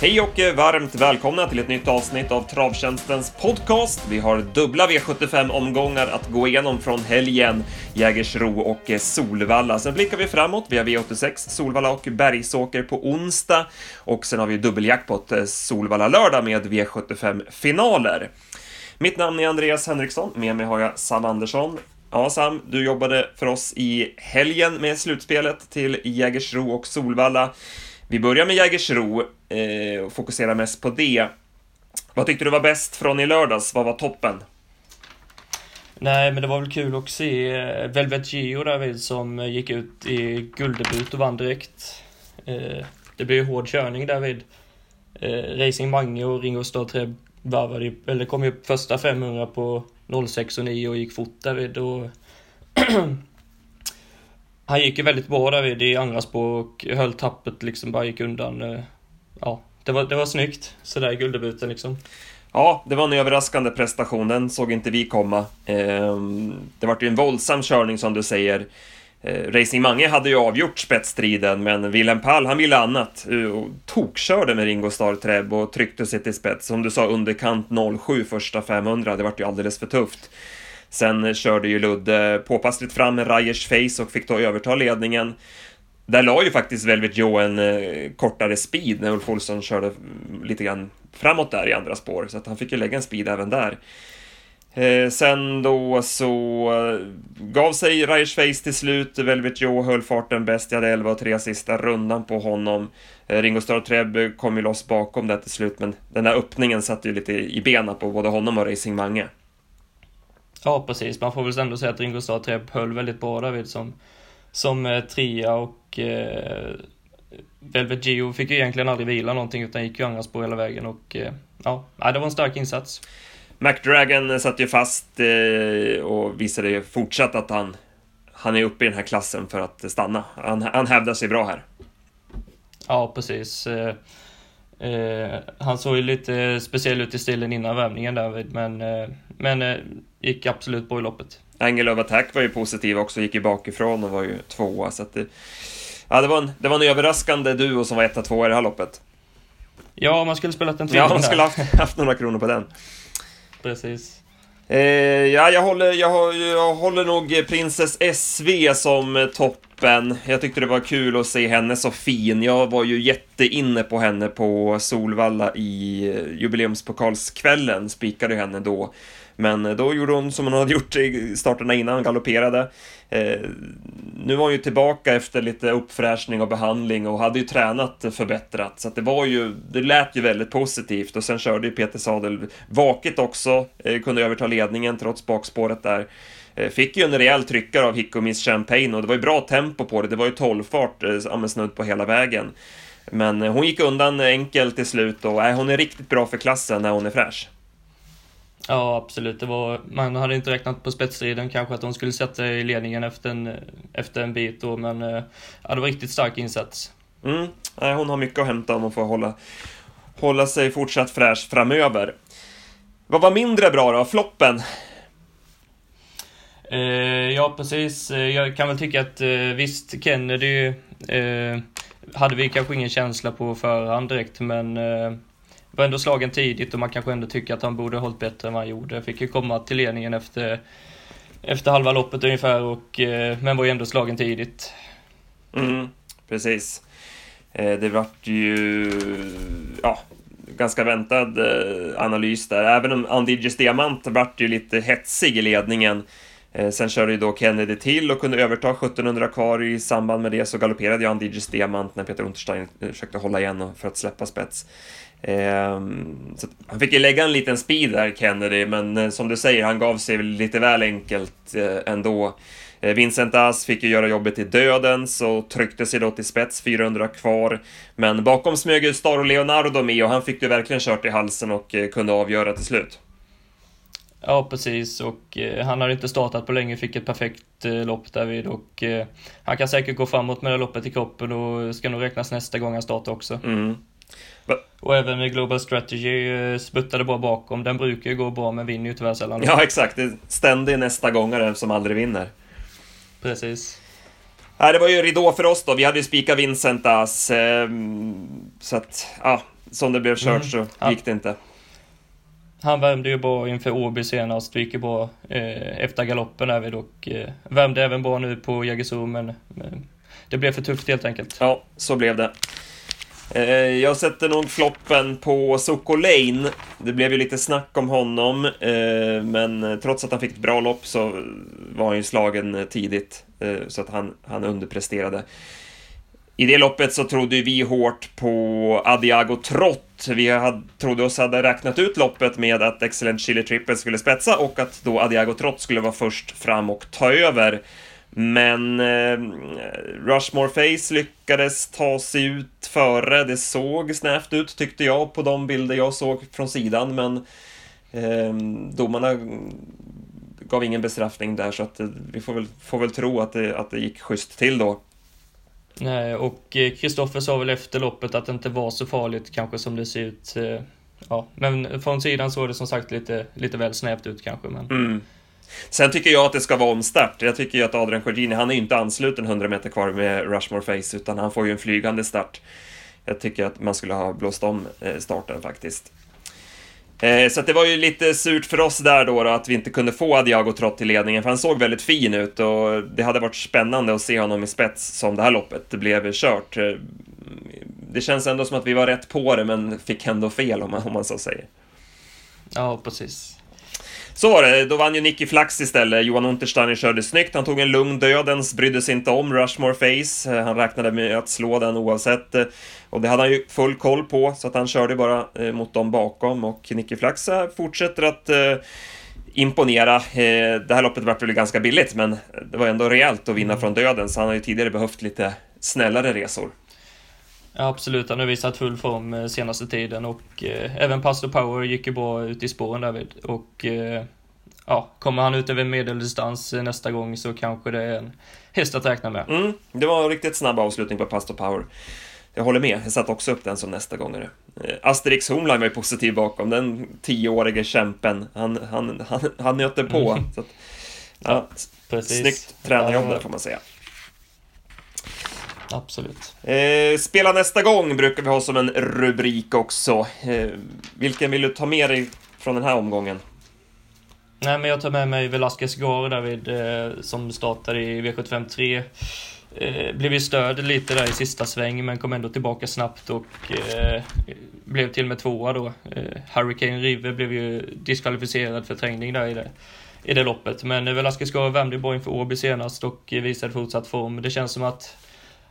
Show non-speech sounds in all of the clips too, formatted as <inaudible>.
Hej och varmt välkomna till ett nytt avsnitt av Travtjänstens podcast. Vi har dubbla V75-omgångar att gå igenom från helgen, Jägersro och Solvalla. Sen blickar vi framåt. Vi har V86, Solvalla och Bergsåker på onsdag och sen har vi dubbeljackpot eh, Solvalla lördag med V75-finaler. Mitt namn är Andreas Henriksson, med mig har jag Sam Andersson. Ja, Sam, du jobbade för oss i helgen med slutspelet till Jägersro och Solvalla. Vi börjar med Jägersro eh, och fokuserar mest på det. Vad tyckte du var bäst från i lördags? Vad var toppen? Nej, men det var väl kul att se eh, Velvet Geo därvid som eh, gick ut i gulddebut och vann direkt. Eh, det blev ju hård körning därvid. Eh, Racing Mange och Ringo Starr varvade, eller kom ju upp första 500 på 06 och 9 och gick fort därvid. och <clears throat> Han gick ju väldigt bra därvid i andra spår och höll tappet liksom, bara gick undan. Eh. Ja, det var, det var snyggt sådär gulddebuten liksom. Ja, det var en överraskande prestation, den såg inte vi komma. Ehm, det var ju en våldsam körning som du säger. Eh, Racing Mange hade ju avgjort spetsstriden, men Willem Pall, han ville annat. Eh, och tokkörde med Ringo Starr Treb och tryckte sig till spets. Som du sa, underkant 07 första 500, det vart ju alldeles för tufft. Sen eh, körde ju Ludde påpassligt fram med Rajers face och fick då överta ledningen. Där la ju faktiskt Velvet Joe en eh, kortare speed när Ulf Olsson körde lite grann framåt där i andra spår, så att han fick ju lägga en speed även där. Eh, sen då så eh, gav sig Rajers Face till slut, Velvet Joe höll farten bäst, jag hade 11 och 3 sista rundan på honom. Eh, Ringo Starr Treb kom ju loss bakom det till slut, men den där öppningen satte ju lite i benen på både honom och Racing Mange. Ja, precis. Man får väl ändå säga att Ringo Starr Treb höll väldigt bra därvid. som, som eh, trea och eh, Velvet Geo fick ju egentligen aldrig vila någonting utan gick ju andra spår hela vägen och eh, ja, det var en stark insats. McDragon satt ju fast eh, och visade ju fortsatt att han, han är uppe i den här klassen för att stanna. Han, han hävdar sig bra här. Ja, precis. Eh, eh, han såg ju lite speciell ut i stilen innan värmningen där, men, men gick absolut bra i loppet. Angle of Attack var ju positiv också, gick ju bakifrån och var ju tvåa, så det, ja, det, var en, det var en överraskande duo som var etta, tvåa i det här loppet. Ja, man skulle spelat en Ja, man skulle haft, haft några kronor på den. Precis. Eh, ja, jag håller, jag, jag håller nog Princess SV som toppen. Jag tyckte det var kul att se henne så fin. Jag var ju jätteinne på henne på Solvalla i jubileumspokalskvällen, spikade henne då. Men eh, då gjorde hon som hon hade gjort i starterna innan, galopperade. Eh, nu var hon ju tillbaka efter lite uppfräschning och behandling och hade ju tränat förbättrat. Så att det var ju, det lät ju väldigt positivt och sen körde ju Peter Sadel vaket också, eh, kunde överta ledningen trots bakspåret där. Eh, fick ju en rejäl tryckare av Hicko Miss Champagne och det var ju bra tempo på det, det var ju tolvfart eh, snudd på hela vägen. Men hon gick undan enkelt till slut och äh, hon är riktigt bra för klassen när hon är fräsch. Ja, absolut. Det var, man hade inte räknat på spetsstriden kanske att de skulle sätta i ledningen efter en, efter en bit då, men eh, ja, det var riktigt stark insats. Mm. hon har mycket att hämta om hon får hålla, hålla sig fortsatt fräsch framöver. Vad var mindre bra då? Floppen? Eh, ja, precis. Eh, jag kan väl tycka att eh, visst, Kennedy eh, hade vi kanske ingen känsla på förhand direkt, men eh, var ändå slagen tidigt och man kanske ändå tycker att han borde ha hållit bättre än vad han gjorde. Fick ju komma till ledningen efter, efter halva loppet ungefär, och, eh, men var ju ändå slagen tidigt. Mm, precis. Eh, det vart ju ja, ganska väntad eh, analys där. Även om Andiges Diamant vart ju lite hetsig i ledningen. Eh, sen körde ju då Kennedy till och kunde överta 1700 kvar i samband med det så galopperade ju Andiges Diamant när Peter Unterstein eh, försökte hålla igen för att släppa spets. Ehm, så han fick ju lägga en liten speed där, Kennedy, men eh, som du säger, han gav sig lite väl enkelt ändå. Vincent As fick ju göra jobbet till dödens och tryckte sig då till spets, 400 kvar. Men bakom smög Star och Leonardo med och han fick ju verkligen kört i halsen och kunde avgöra till slut. Ja, precis. Och eh, han har inte startat på länge, fick ett perfekt eh, lopp därvid och eh, han kan säkert gå framåt med det loppet i kroppen och ska nog räknas nästa gång han startar också. Mm. Och även med Global Strategy eh, sputtade bara bakom. Den brukar ju gå bra men vinner ju tyvärr sällan. Ja exakt, det är ständig nästa gångare som aldrig vinner. Precis. Nej, det var ju ridå för oss då. Vi hade ju spikat Vincent As. Eh, så att, ja. som det blev kört Mm. så Ja. gick det inte. Han värmde ju bra inför Åby senast, det gick ju bra eh, efter galoppen därvid och eh, värmde även bra nu på Jägersro men, men det blev för tufft helt enkelt. Ja, så blev det. Eh, Jag sätter nog floppen på Soko Lane. Det blev ju lite snack om honom, eh, men trots att han fick ett bra lopp så var han ju slagen tidigt, eh, så att han, han underpresterade. I det loppet så trodde ju vi hårt på Adiago Trott. Vi hade, trodde oss hade räknat ut loppet med att Excellent Chili Triple skulle spetsa och att då Adiago Trott skulle vara först fram och ta över. Men eh, Rushmore Face lyckades ta sig ut före. Det såg snävt ut tyckte jag på de bilder jag såg från sidan, men eh, domarna gav ingen bestraffning där så att eh, vi får väl, får väl tro att det, att det gick schysst till då. Nej, och eh, Kristoffer sa väl efter loppet att det inte var så farligt kanske som det ser ut. Eh, ja, men från sidan såg det som sagt lite, lite väl snävt ut kanske. Men... Mm. Sen tycker jag att det ska vara omstart. Jag tycker ju att Adrian Corgini, han är ju inte ansluten 100 meter kvar med Rushmore Face, utan han får ju en flygande start. Jag tycker att man skulle ha blåst om eh, starten faktiskt. Eh, Så att det var ju lite surt för oss där då, då att vi inte kunde få Adiago Trott till ledningen, för han såg väldigt fin ut och det hade varit spännande att se honom i spets som det här loppet det blev kört. Eh, det känns ändå som att vi var rätt på det, men fick ändå fel om man, om man så säger. Ja, precis. Så var det, då vann ju Nicky Flax istället. Johan Untersteiner körde snyggt, han tog en lugn dödens, brydde sig inte om Rushmore Face. Han räknade med att slå den oavsett. Och det hade han ju full koll på, så att han körde bara eh, mot dem bakom. Och Nicky Flax eh, fortsätter att eh, imponera. Det här loppet var väl ganska billigt, men det var ändå rejält att vinna från döden, så han har ju tidigare behövt lite snällare resor. Ja, absolut, han har visat full form eh, senaste tiden och eh, även Pastor Power gick ju bra ut i spåren därvid. Och eh, ja, kommer han ut över medeldistans eh, nästa gång så kanske det är en häst att räkna med. Mm, det var en riktigt snabb avslutning på Pastor Power. Jag håller med, jag satte också upp den som nästa gång. Eh, Asterix Hornline var ju positiv bakom, den tioårige kämpen. Han, han, han, han nöter på. Mm. Så att, ja, Precis. snyggt tränarjobb där får man säga. Absolut. Eh, spela nästa gång brukar vi ha som en rubrik också. Eh, vilken vill du ta med dig från den här omgången? Nej, men jag tar med mig Velasquez Gar David eh, som startade i V75 3. Eh, blev ju stöd lite där i sista sväng men kom ändå tillbaka snabbt och eh, blev till och med tvåa då. Eh, Hurricane River blev ju diskvalificerad för trängning där i det, i det loppet. Men Velasquez Gar värmde ju bra inför Åby senast och eh, visade fortsatt form. Det känns som att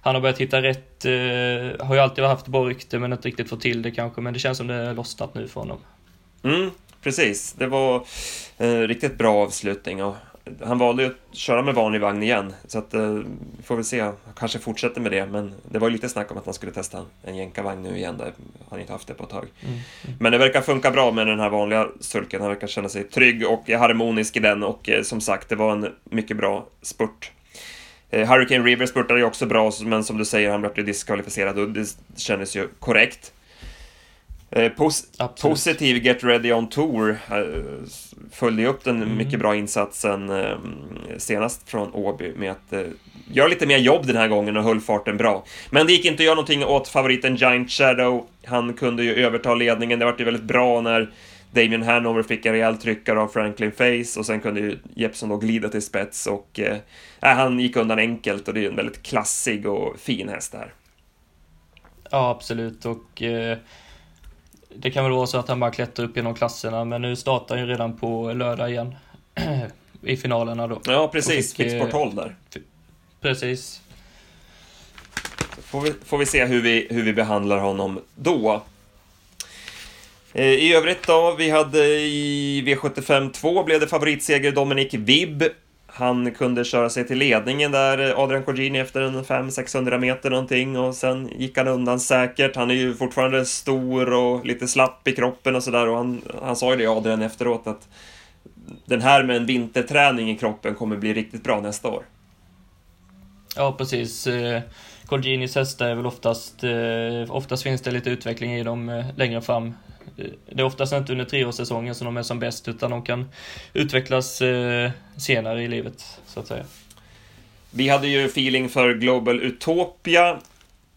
han har börjat hitta rätt, eh, har ju alltid haft bra rykte men inte riktigt fått till det kanske. Men det känns som det lossnat nu för honom. Mm, precis. Det var eh, riktigt bra avslutning och han valde ju att köra med vanlig vagn igen, så att eh, vi får väl se. Han kanske fortsätter med det, men det var ju lite snack om att han skulle testa en jänkarvagn nu igen, där han inte haft det på ett tag. Mm. Men det verkar funka bra med den här vanliga sulken, han verkar känna sig trygg och harmonisk i den och eh, som sagt, det var en mycket bra spurt. Eh, Hurricane River spurtade ju också bra, men som du säger, han blev diskvalificerad och det kändes ju korrekt. Eh, pos Absolut. Positiv Get Ready On Tour eh, följde ju upp den Mm. mycket bra insatsen senast från Åby med att göra lite mer jobb den här gången och höll farten bra. Men det gick inte att göra någonting åt favoriten Giant Shadow. Han kunde ju överta ledningen, det var ju väldigt bra när Damien Hanover fick en rejäl tryckare av Franklin Face och sen kunde ju Jeppson då glida till spets och eh, nej, han gick undan enkelt och det är ju en väldigt klassig och fin häst det här. Ja, absolut. Och eh, det kan väl vara så att han bara klättrar upp genom klasserna, men nu startar han ju redan på lördag igen. <clears throat> I finalerna då. Ja, precis. Fick, Fick eh, sport 12 där. Precis. Får vi, får vi se hur vi, hur vi behandlar honom då. Eh, I övrigt då, vi hade i V75 2 blev det favoritseger Dominic Vibb. Han kunde köra sig till ledningen där, eh, Adrian Corgini, efter en 500-600 meter någonting och sen gick han undan säkert. Han är ju fortfarande stor och lite slapp i kroppen och sådär och han, han sa ju det, Adrian, efteråt att den här med en vinterträning i kroppen kommer bli riktigt bra nästa år. Ja, precis. Eh, Corginis Colginis hästar är väl oftast, oftast finns det lite utveckling i dem längre fram. Det är oftast inte under treårssäsongen som de är som bäst, utan de kan utvecklas eh, senare i livet, så att säga. Vi hade ju feeling för Global Utopia.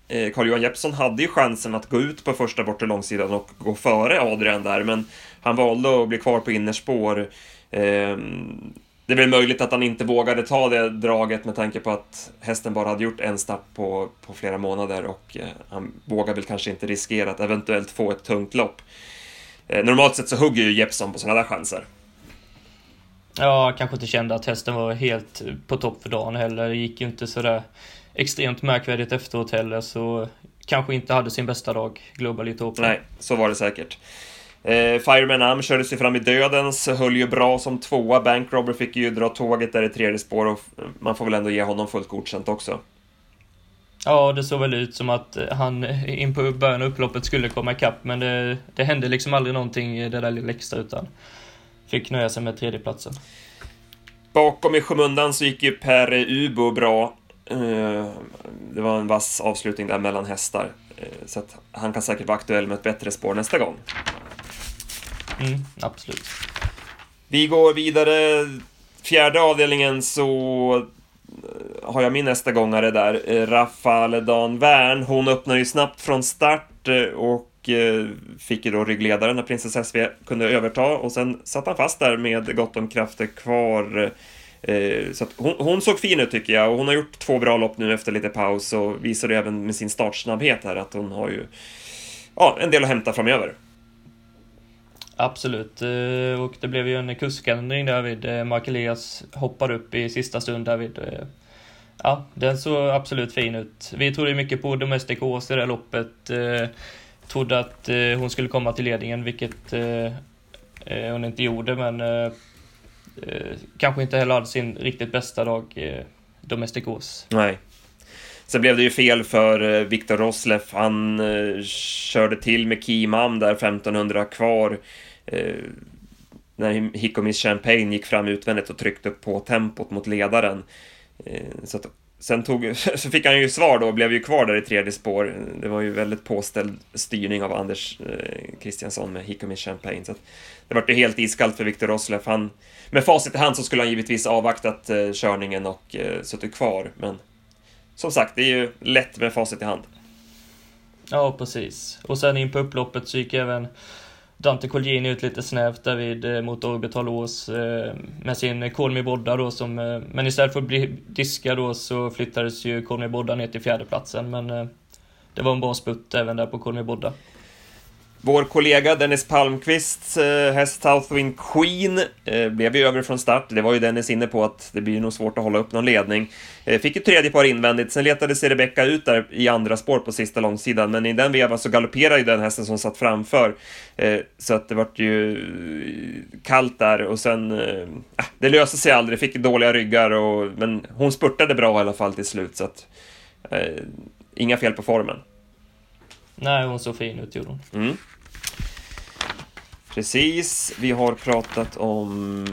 Eh, Carl-Johan Jeppsson hade ju chansen att gå ut på första bortre långsidan och gå före Adrian där, men han valde att bli kvar på innerspår. Ehm, det är väl möjligt att han inte vågade ta det draget med tanke på att hästen bara hade gjort en start på, på flera månader och eh, han vågar väl kanske inte riskera att eventuellt få ett tungt lopp. Eh, normalt sett så hugger ju Jeppsson på sådana där chanser. Ja, kanske inte kände att hästen var helt på topp för dagen heller. Det gick ju inte sådär extremt märkvärdigt efteråt heller, så kanske inte hade sin bästa dag, Global Ethiopia. Nej, så var det säkert. Eh, Fireman Am körde sig fram i dödens, höll ju bra som tvåa. Bankrobber fick ju dra tåget där i tredje spår och man får väl ändå ge honom fullt godkänt också. Ja, det såg väl ut som att han in på början av upploppet skulle komma ikapp, men det, det hände liksom aldrig någonting i det där lilla extra, utan fick nöja sig med tredjeplatsen. Bakom i skymundan så gick ju Per Ubo bra. Eh, det var en vass avslutning där mellan hästar. Eh, så att han kan säkert vara aktuell med ett bättre spår nästa gång. Mm, absolut. Vi går vidare. Fjärde avdelningen så eh, har jag min nästa gångare där. Eh, Rafale Dan Wern. Hon öppnar ju snabbt från start eh, och fick ju då ryggledaren när Prinsess SV kunde överta och sen satt han fast där med gott om krafter kvar. Så hon, hon, såg fin ut tycker jag och hon har gjort två bra lopp nu efter lite paus och visade även med sin startsnabbhet här att hon har ju ja, en del att hämta framöver. Absolut, eh, och det blev ju en kuskändring där vid eh, Mark Elias hoppade upp i sista stund där vid eh, Ja, den såg absolut fin ut. Vi trodde mycket på Domestic Horse i det här loppet. Trodde att hon skulle komma till ledningen, vilket hon inte gjorde, men kanske inte heller hade sin riktigt bästa dag, Domestic Horse. Nej. Sen blev det ju fel för Viktor Rosleff. Han körde till med Kimam där 1500 kvar eh, Eh, när Hikomis Champagne gick fram utvändigt och tryckte på tempot mot ledaren. Eh, så att, sen tog, <laughs> så fick han ju svar då och blev ju kvar där i tredje spår. Det var ju väldigt påställd styrning av Anders Kristiansson eh, med Hikomis Champagne. Så att, det var ju helt iskallt för Viktor Rosleff. Han, med facit i hand så skulle han givetvis avvaktat eh, körningen och eh, suttit kvar, men som sagt, det är ju lätt med facit i hand. Ja, precis. Och sen in på upploppet så gick även Dante Colgjini ut lite snävt där vid eh, mot Orbital Ås eh, med sin Kolmi Bodda då som, eh, men istället för att bli diskad då så flyttades ju Kolmi Bodda ner till fjärdeplatsen men eh, det var en bra sputt även där på Kolmi Bodda. Vår kollega Dennis Palmqvists eh, häst Southwind Queen eh, blev ju över från start. Det var ju Dennis inne på att det blir nog svårt att hålla upp någon ledning. Eh, fick ett tredje par invändigt, sen letade sig Rebecca ut där i andra spår på sista långsidan, men i den vevan så galopperade ju den hästen som satt framför. Eh, så att det vart ju eh, kallt där och sen... Eh, ah, det löste sig aldrig, fick dåliga ryggar och... Men hon spurtade bra i alla fall till slut, så att... Eh, inga fel på formen. Nej, hon såg fin ut, gjorde hon. Mm. Precis, vi har pratat om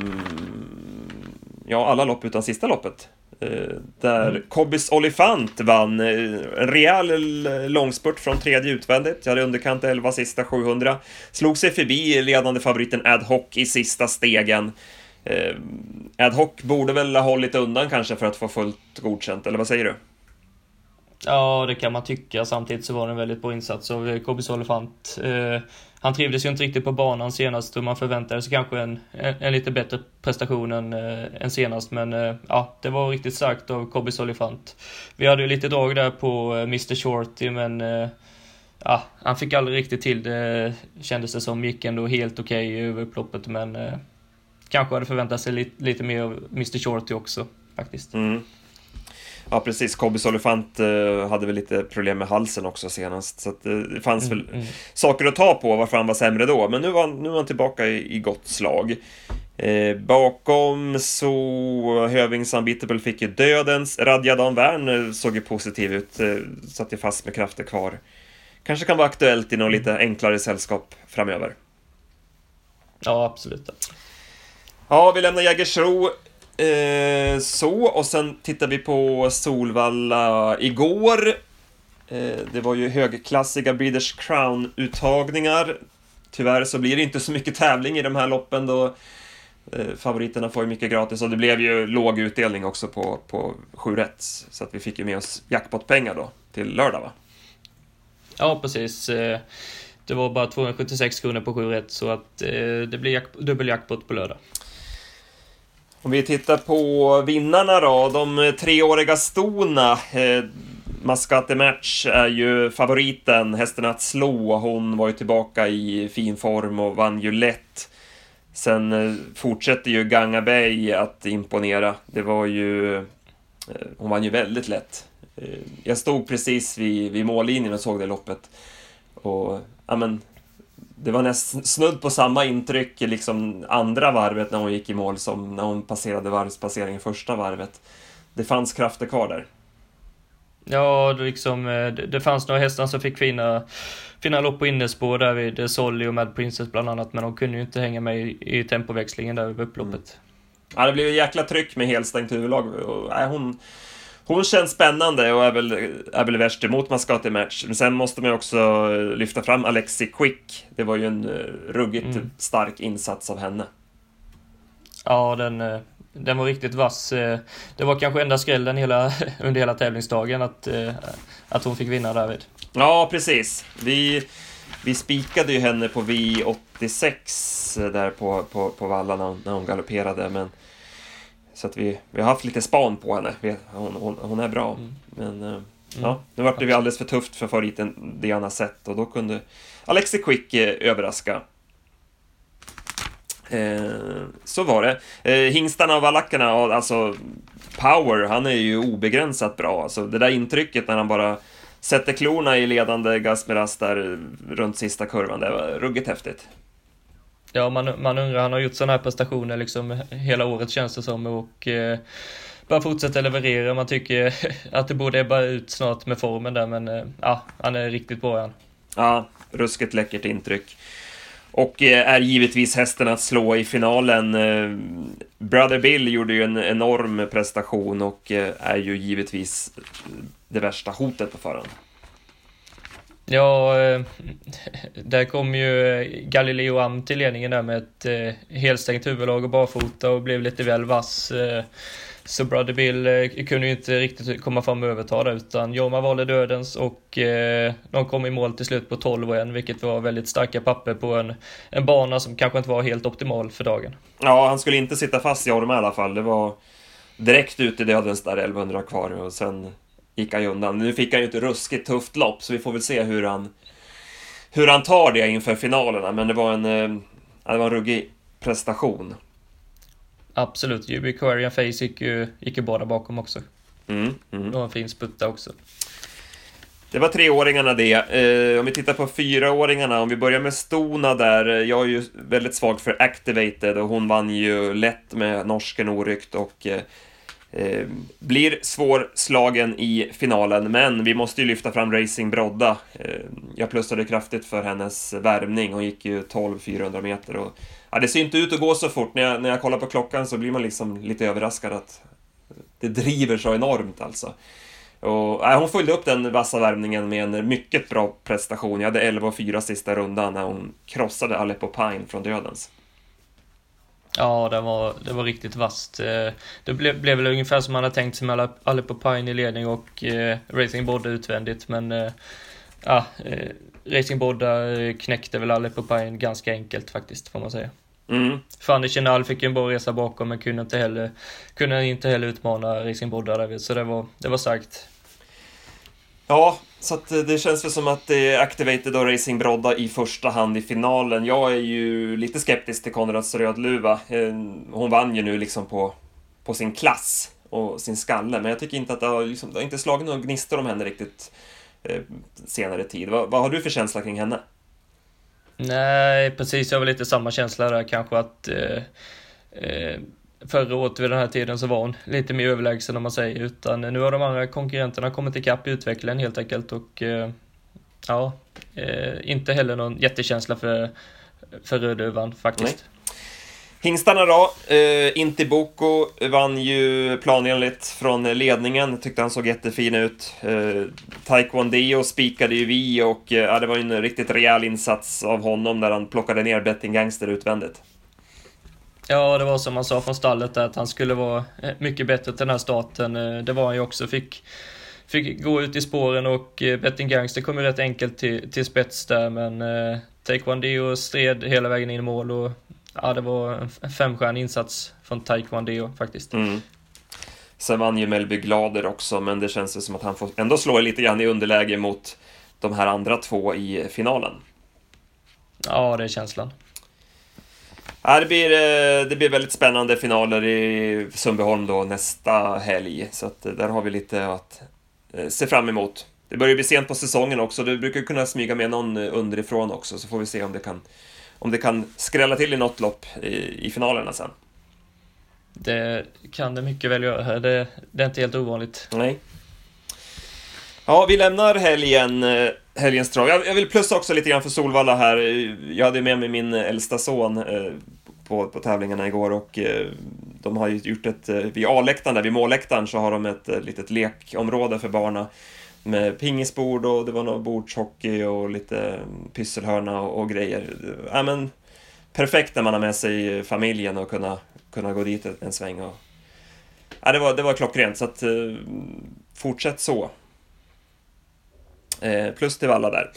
ja, alla lopp utan sista loppet. Eh, där mm. Kobbis Olifant vann eh, en rejäl långspurt från tredje utvändigt. Jag hade underkant 11 sista 700. Slog sig förbi ledande favoriten Ad Hoc i sista stegen. Eh, Ad Hoc borde väl ha hållit undan kanske för att få fullt godkänt, eller vad säger du? Ja, det kan man tycka. Samtidigt så var det en väldigt bra insats av eh, KB's Olifant. Eh, han trivdes ju inte riktigt på banan senast och man förväntade sig kanske en, en, en lite bättre prestation än, eh, än senast. Men eh, ja, det var riktigt starkt av Kobis Olifant. Vi hade ju lite drag där på eh, Mr Shorty, men eh, ja, han fick aldrig riktigt till det, kändes det som. Gick ändå helt okej okay över upploppet, men kanske hade förväntat sig lite, lite mer av Mr Shorty också, faktiskt. Mm. Ja precis, Kobbis Olifant uh, hade väl lite problem med halsen också senast. Så uh, det fanns mm, väl mm. saker att ta på varför han var sämre då. Men nu var, nu var han tillbaka i, i gott slag. Eh, bakom så Hövings Unbeatable fick ju dödens. Radjadan Wern eh, såg ju positiv ut, eh, satt ju fast med krafter kvar. Kanske kan vara aktuellt i något mm. lite enklare sällskap framöver. Ja, absolut. Ja, vi lämnar Jägersro Eh, så, och sen tittar vi på Solvalla igår. Eh, det var ju högklassiga Breeders Crown-uttagningar. Tyvärr så blir det inte så mycket tävling i de här loppen då eh, favoriterna får ju mycket gratis och det blev ju låg utdelning också på, på 7 rätt. Så att vi fick ju med oss jackpot-pengar då till lördag va? Ja, precis. Eh, det var bara 276 kronor på 7 rätt så att eh, det blir dubbel jackpott på lördag. Om vi tittar på vinnarna då, de treåriga stona. Eh, Mascate Match är ju favoriten, hästen att slå. Hon var ju tillbaka i fin form och vann ju lätt. Sen eh, fortsätter ju Ganga Bay att imponera. Det var ju... Eh, hon vann ju väldigt lätt. Eh, jag stod precis vid, vid mållinjen och såg det loppet. Och, ja men, det var nästan snudd på samma intryck liksom andra varvet när hon gick i mål som när hon passerade varvspasseringen första varvet. Det fanns krafter kvar där. Ja, det, liksom, det fanns några hästar som fick fina, fina lopp på innespår där vid Solly och Mad Princess bland annat, men de kunde ju inte hänga med i, i tempoväxlingen där vid upploppet. Mm. Ja, det blev jäkla tryck med helstängt huvudlag. Och, nej, hon, hon känns spännande och är väl, är väl värst emot Mascati Match. Men sen måste man ju också lyfta fram Alexi Quick. Det var ju en eh, ruggigt mm. stark insats av henne. Ja, den, eh, den var riktigt vass. Eh, det var kanske enda skrällen hela, <laughs> under hela tävlingsdagen att, att hon fick vinna därvid. Ja, precis. Vi, vi spikade ju henne på V86 där på, på, på vallarna när hon galopperade, men så att vi, vi har haft lite span på henne. hon, hon, hon är bra. Mm. Men uh, mm. ja, nu vart det vi alldeles för tufft för favoriten Diana Sett och då kunde Alexi Quick eh, överraska. Eh, så var det. Hingstarna och valackerna, alltså Power, han är ju obegränsat bra. Alltså det där intrycket när han bara sätter klorna i ledande Gasmeras där runt sista kurvan, det var ruggigt häftigt. Ja, man, man undrar, han har gjort sådana här prestationer liksom hela året känns det som och eh, bara fortsätta leverera. Man tycker <laughs> att det borde ebba ut snart med formen där, men eh, ja, han är riktigt bra han. Ja, ruskigt läckert intryck. Och eh, är givetvis hästen att slå i finalen. Eh, Brother Bill gjorde ju en enorm prestation och eh, är ju givetvis det värsta hotet på förhand. Ja, eh, <laughs> där kom ju eh, Galileo Am till ledningen där med ett eh, helstängt huvudlag och barfota och blev lite väl vass. Så Brother Bill kunde ju inte riktigt komma fram och överta det utan Jorma valde dödens och de kom i mål till slut på 12 och 1 vilket var väldigt starka papper på en, en bana som kanske inte var helt optimal för dagen. Ja, han skulle inte sitta fast Jorma i alla fall. Det var direkt ut i dödens där 1100 kvar och sen gick han ju undan. Nu fick han ju ett ruskigt tufft lopp, så vi får väl se hur han, hur han tar det inför finalerna. Men det var en, eh, det var en ruggig prestation. Absolut, Juby Quarian Face gick ju, gick ju bara bakom också. Mm, mm. Var en fin sputta också. Det var treåringarna det. Eh, om vi tittar på fyraåringarna, om vi börjar med Stona där. Jag är ju väldigt svag för Activated och hon vann ju lätt med norsken oryckt och eh, Eh, blir svårslagen i finalen, men vi måste ju lyfta fram Racing Brodda. Eh, jag plussade kraftigt för hennes värmning, hon gick ju 12-400 meter och ja, det ser inte ut att gå så fort. När jag, när jag kollar på klockan så blir man liksom lite överraskad att det driver så enormt alltså. Och, ja, hon följde upp den vassa värmningen med en mycket bra prestation. Jag hade 11 4 sista rundan när hon krossade Aleppo Pine från dödens. Ja, det var, det var riktigt vasst. Eh, det blev, blev väl ungefär som man hade tänkt sig med Aleppo Pine i ledning och eh, Racing Bodda utvändigt, men eh, ja, eh, Racing Bodda knäckte väl Aleppo Pine ganska enkelt faktiskt, får man säga. Mm. Fanny Chenal fick en bra resa bakom, men kunde inte heller, kunde inte heller utmana Racing Bodda så det var, det var starkt. Ja, så att eh, det känns väl som att det är Activated och Racing Brodda i första hand i finalen. Jag är ju lite skeptisk till Konrads Rödluva. Eh, hon vann ju nu liksom på, på sin klass och sin skalle, men jag tycker inte att det har, liksom, det har inte slagit några gnistor om henne riktigt eh, senare tid. Vad, vad, har du för känsla kring henne? Nej, precis. Jag har väl lite samma känsla där kanske att eh, eh, förra året vid den här tiden så var hon lite mer överlägsen om man säger, utan nu har de andra konkurrenterna kommit ikapp i utvecklingen helt enkelt och eh, ja, eh, inte heller någon jättekänsla för, för Rödövan faktiskt. Nej. Hingstarna då, eh, Intiboko vann ju planenligt från ledningen, tyckte han såg jättefin ut. Eh, Taekwondo spikade ju vi och eh, det var ju en riktigt rejäl insats av honom när han plockade ner Betting Gangster utvändigt. Ja, det var som man sa från stallet att han skulle vara eh, mycket bättre till den här starten. Eh, det var han ju också. Fick, fick gå ut i spåren och eh, Betting Gangster kom ju rätt enkelt till, till spets där men eh, Taekwondo stred hela vägen in i mål och ja, det var en femstjärnig insats från Taekwondo faktiskt. Mm. Sen vann ju Melby Glader också, men det känns som att han får ändå slå lite grann i underläge mot de här andra två i finalen. Ja, det är känslan. Ja, det, blir, eh, det blir väldigt spännande finaler i Sundbyholm då nästa helg, så att eh, där har vi lite att eh, se fram emot. Det börjar bli sent på säsongen också, du brukar kunna smyga med någon underifrån också, så får vi se om det kan, om det kan skrälla till i något lopp i, i finalerna sen. Det kan det mycket väl göra, det, det är inte helt ovanligt. Nej. Ja, vi lämnar helgen, helgens trav. Jag, jag vill plussa också lite grann för Solvalla här. Jag hade med mig min äldsta son på, på tävlingarna igår och eh, de har ju gjort ett, eh, vid A-läktaren där, vid målläktaren så har de ett eh, litet lekområde för barnen med pingisbord och det var någon bordshockey och lite pysselhörna och, och grejer. Ja, men, perfekt när man har med sig familjen och kunna, kunna gå dit en sväng. Och, ja, det, var, det var klockrent, så att, eh, fortsätt så. plus till alla där.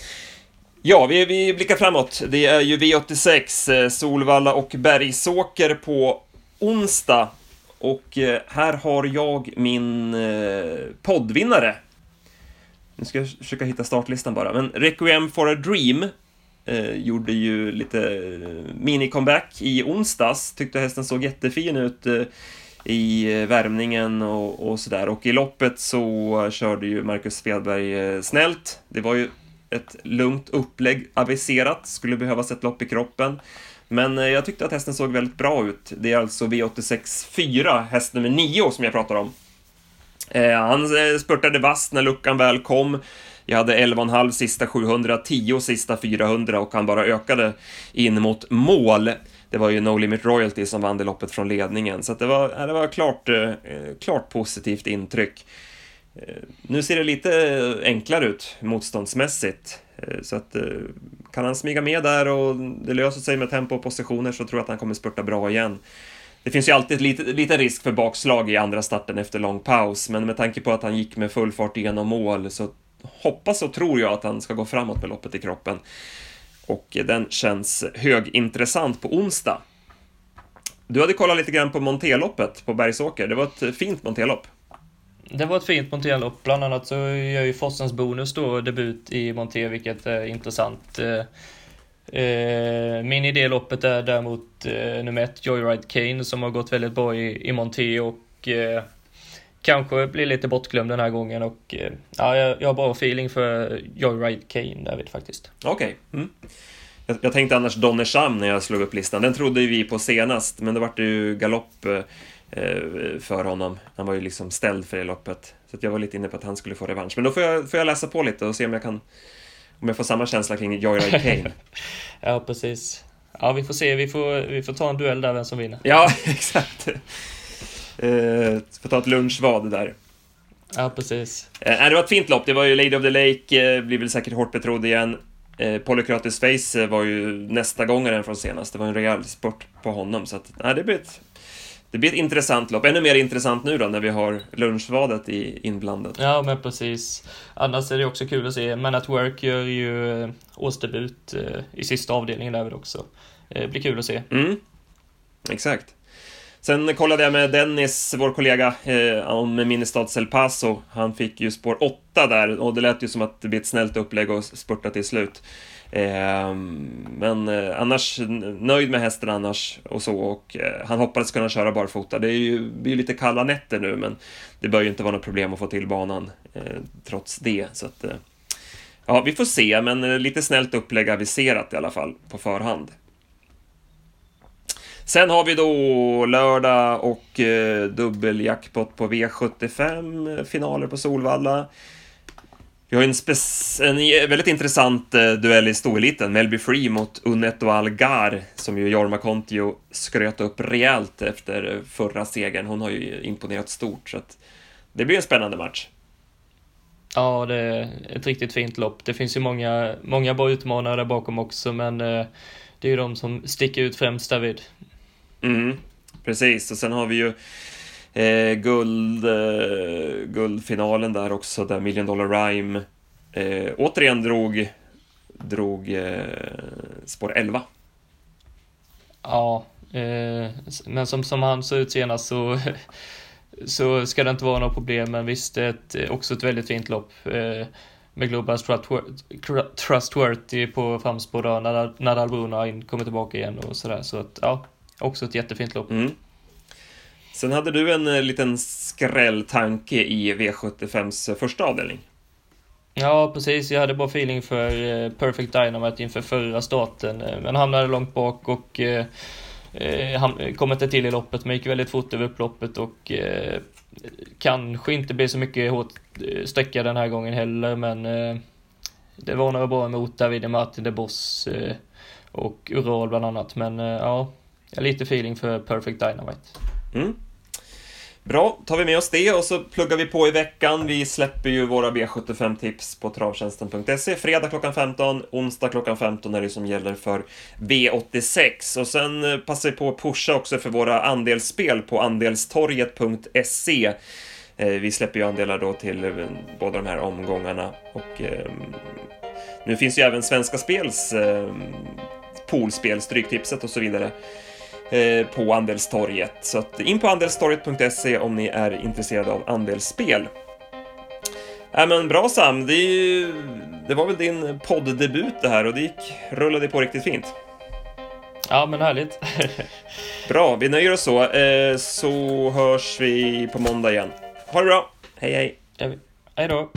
Ja, vi, vi blickar framåt. Det är ju V86, eh, Solvalla och Bergsåker på onsdag. Och eh, här har jag min eh, poddvinnare. Nu ska jag försöka hitta startlistan bara, men Requiem for a Dream eh, gjorde ju lite mini-comeback i onsdags. Tyckte hästen såg jättefin ut eh, i värmningen och, och sådär. Och i loppet så körde ju Marcus Svedberg eh, snällt. Det var ju ett lugnt upplägg aviserat, skulle behövas ett lopp i kroppen. Men eh, jag tyckte att hästen såg väldigt bra ut. Det är alltså V86 4, häst nummer 9 som jag pratar om. Eh, han eh, spurtade vasst när luckan väl kom. Jag hade 11,5 sista 700, 10 sista 400 och han bara ökade in mot mål. Det var ju No Limit Royalty som vann det loppet från ledningen, så det var, eh, det var klart, klart positivt intryck. Eh, nu ser det lite eh, enklare ut motståndsmässigt. Eh, så att kan han smyga med där och det löser sig med tempo och positioner så tror jag att han kommer spurta bra igen. Det finns ju alltid lite, lite risk för bakslag i andra starten efter lång paus, men med tanke på att han gick med full fart igenom mål så hoppas och tror jag att han ska gå framåt med loppet i kroppen. Och den känns högintressant på onsdag. Du hade kollat lite grann på Monteloppet på Bergsåker. Det var ett fint Montelopp. Det var ett fint Monté-lopp. Bland annat så gör ju Forsens Bonus då debut i Monté, vilket är intressant. Eh, eh, min idé loppet är däremot eh, nummer ett, Joyride Kane, som har gått väldigt bra i, i Monté och kanske blir lite bortglömd den här gången och ja, jag, jag har bra feeling för Joyride Kane David faktiskt. Okej. Okay. Mm. Jag, jag, tänkte annars Donnersham när jag slog upp listan. Den trodde vi på senast, men det vart ju galopp för honom. Han var ju liksom ställd för det loppet. Så jag var lite inne på att han skulle få revansch. Men då får jag, får jag läsa på lite och se om jag kan om jag får samma känsla kring Joyride <laughs> Kane. ja, precis. Ja, vi får se. Vi får, vi får ta en duell där, vem som vinner. Ja, <laughs> exakt. Uh, får ta ett lunchvad där. Ja, precis. Uh, det var ett fint lopp. Det var ju Lady of the Lake, uh, blir väl säkert hårt betrodd igen. Uh, Polykratis Face var ju nästa gångaren från senast. Det var en rejäl sport på honom, så att, nej, det blir ett det blir ett intressant lopp. Ännu mer intressant nu då när vi har lunchvadet i inblandat. Ja, men precis. Annars är det också kul att se. Men at Work gör ju eh, årsdebut eh, i sista avdelningen där också. Det blir kul att se. Mm. Exakt. Sen kollade jag med Dennis, vår kollega, eh, om Ministads El Paso. Han fick ju spår 8 där och det lät ju som att det blir ett snällt upplägg och spurta till slut. Ehm, men eh, annars nöjd med hästen annars och så och eh, han hoppades kunna köra barfota. Det är ju, blir lite kalla nätter nu men det bör ju inte vara något problem att få till banan eh, trots det. Så att, eh, ja, vi får se, men eh, lite snällt upplägg aviserat i alla fall på förhand. Sen har vi då lördag och eh, dubbeljackpot på V75, eh, finaler på Solvalla. Vi har en, en väldigt intressant eh, duell i stoeliten, Melby Free mot Unetto Algar, som ju Jorma Kontio skröt upp rejält efter eh, förra segern. Hon har ju imponerat stort, så att det blir en spännande match. Ja, det är ett riktigt fint lopp. Det finns ju många, många bra utmanare där bakom också, men eh, det är ju de som sticker ut främst David. Mm, precis, och sen har vi ju Eh, guld, eh, guldfinalen där också, där Million Dollar Rhyme eh, återigen drog, drog eh, spår 11. Ja, eh, men som, som han såg ut senast så, <laughs> så ska det inte vara något problem. Men visst, det är ett, också ett väldigt fint lopp. Eh, med Global Trustworthy på framspår när Nadal Bruna kommer tillbaka igen och sådär. Så att, ja, också ett jättefint lopp. Mm. Sen hade du en eh, liten skrälltanke i V75s eh, första avdelning. Ja, precis. Jag hade bara feeling för eh, Perfect Dynamite inför förra starten, men hamnade långt bak och eh, han kom inte till i loppet, men gick väldigt fort över upploppet och eh, kanske inte blir så mycket hårt sträcka den här gången heller, men eh, det var några bra emot David Martin de Boss eh, och Ural bland annat, men ja, lite feeling för Perfect Dynamite. Mm. Bra, tar vi med oss det och så pluggar vi på i veckan. Vi släpper ju våra B75-tips på travtjänsten.se fredag klockan 15, onsdag klockan 15 är det som gäller för V86. Och sen eh, passar vi på att pusha också för våra andelsspel på andelstorget.se. Eh, vi släpper ju andelar då till eh, båda de här omgångarna och nu finns ju även Svenska Spels poolspel, Stryktipset och så vidare. Eh, på Andelstorget. Så att in på andelstorget.se om ni är intresserade av andelsspel. Äh, men bra Sam, det, ju, det var väl din podddebut det här och det gick, rullade på riktigt fint. Ja, men härligt. <laughs> bra, vi nöjer oss så, eh, så hörs vi på måndag igen. Ha det bra, hej hej! Hej då!